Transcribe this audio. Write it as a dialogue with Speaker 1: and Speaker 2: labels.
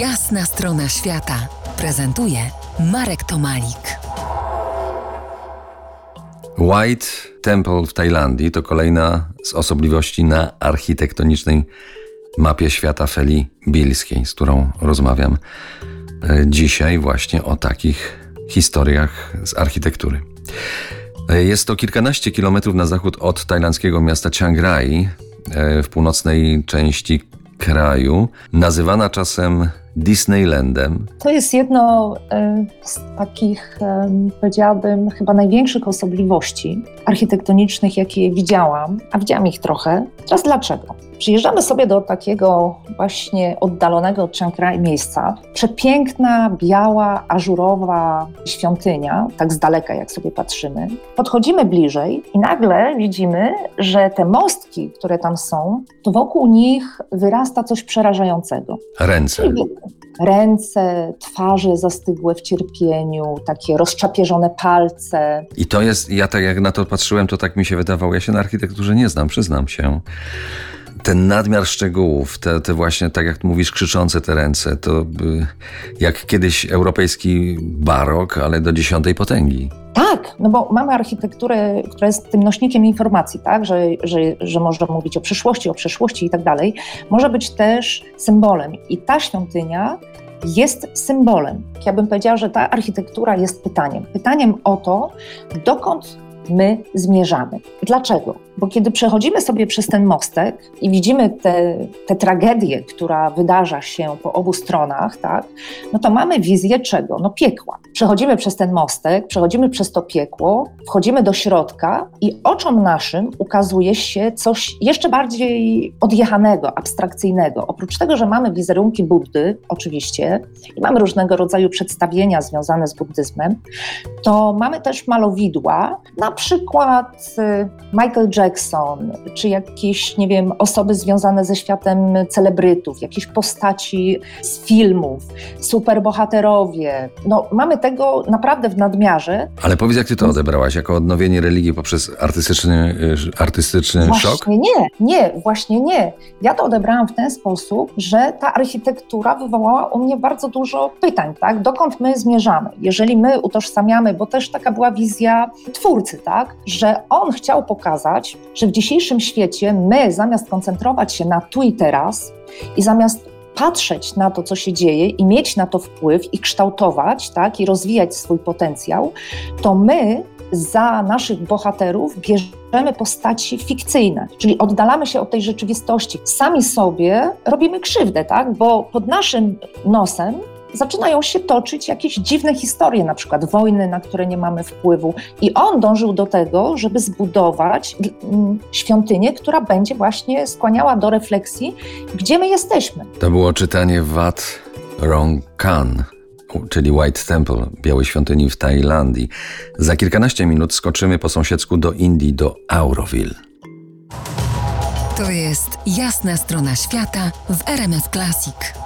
Speaker 1: Jasna strona świata prezentuje Marek Tomalik.
Speaker 2: White Temple w Tajlandii to kolejna z osobliwości na architektonicznej mapie świata Feli Bilskiej, z którą rozmawiam e, dzisiaj właśnie o takich historiach z architektury. E, jest to kilkanaście kilometrów na zachód od tajlandzkiego miasta Chiang Rai e, w północnej części kraju, nazywana czasem Disneylandem.
Speaker 3: To jest jedno e, z takich, e, powiedziałabym, chyba największych osobliwości architektonicznych, jakie widziałam, a widziałam ich trochę. Teraz dlaczego? Przyjeżdżamy sobie do takiego właśnie oddalonego od Chiang miejsca. Przepiękna, biała, ażurowa świątynia, tak z daleka jak sobie patrzymy. Podchodzimy bliżej i nagle widzimy, że te mostki, które tam są, to wokół nich wyrasta coś przerażającego.
Speaker 2: Ręce.
Speaker 3: Ręce, twarze zastygłe w cierpieniu, takie rozczapieżone palce.
Speaker 2: I to jest, ja tak jak na to patrzyłem, to tak mi się wydawało. Ja się na architekturze nie znam, przyznam się ten nadmiar szczegółów, te, te, właśnie, tak jak mówisz, krzyczące te ręce, to jak kiedyś europejski barok, ale do dziesiątej potęgi.
Speaker 3: Tak, no bo mamy architekturę, która jest tym nośnikiem informacji, tak, że, że, że można mówić o przyszłości, o przeszłości i tak dalej. Może być też symbolem. I ta świątynia jest symbolem. Ja bym powiedziała, że ta architektura jest pytaniem. Pytaniem o to, dokąd my zmierzamy. Dlaczego? Bo kiedy przechodzimy sobie przez ten mostek i widzimy tę tragedię, która wydarza się po obu stronach, tak, no to mamy wizję czego? No piekła. Przechodzimy przez ten mostek, przechodzimy przez to piekło, wchodzimy do środka i oczom naszym ukazuje się coś jeszcze bardziej odjechanego, abstrakcyjnego. Oprócz tego, że mamy wizerunki Buddy, oczywiście, i mamy różnego rodzaju przedstawienia związane z buddyzmem, to mamy też malowidła, na przykład y, Michael Jackson, czy jakieś, nie wiem, osoby związane ze światem celebrytów, jakieś postaci z filmów, superbohaterowie. No, mamy tego naprawdę w nadmiarze.
Speaker 2: Ale powiedz, jak ty to odebrałaś? Jako odnowienie religii poprzez artystyczny, y, artystyczny
Speaker 3: właśnie
Speaker 2: szok?
Speaker 3: nie, nie, właśnie nie. Ja to odebrałam w ten sposób, że ta architektura wywołała u mnie bardzo dużo pytań, tak? Dokąd my zmierzamy? Jeżeli my utożsamiamy, bo też taka była wizja twórcy, tak? Że on chciał pokazać, że w dzisiejszym świecie my zamiast koncentrować się na tu i teraz i zamiast patrzeć na to, co się dzieje i mieć na to wpływ i kształtować, tak, i rozwijać swój potencjał, to my za naszych bohaterów bierzemy postaci fikcyjne, czyli oddalamy się od tej rzeczywistości. Sami sobie robimy krzywdę, tak, bo pod naszym nosem zaczynają się toczyć jakieś dziwne historie, na przykład wojny, na które nie mamy wpływu. I on dążył do tego, żeby zbudować mm, świątynię, która będzie właśnie skłaniała do refleksji, gdzie my jesteśmy.
Speaker 2: To było czytanie Wat Rong Khan czyli White Temple, Białej Świątyni w Tajlandii. Za kilkanaście minut skoczymy po sąsiedzku do Indii, do Auroville.
Speaker 1: To jest jasna strona świata w RMS Classic.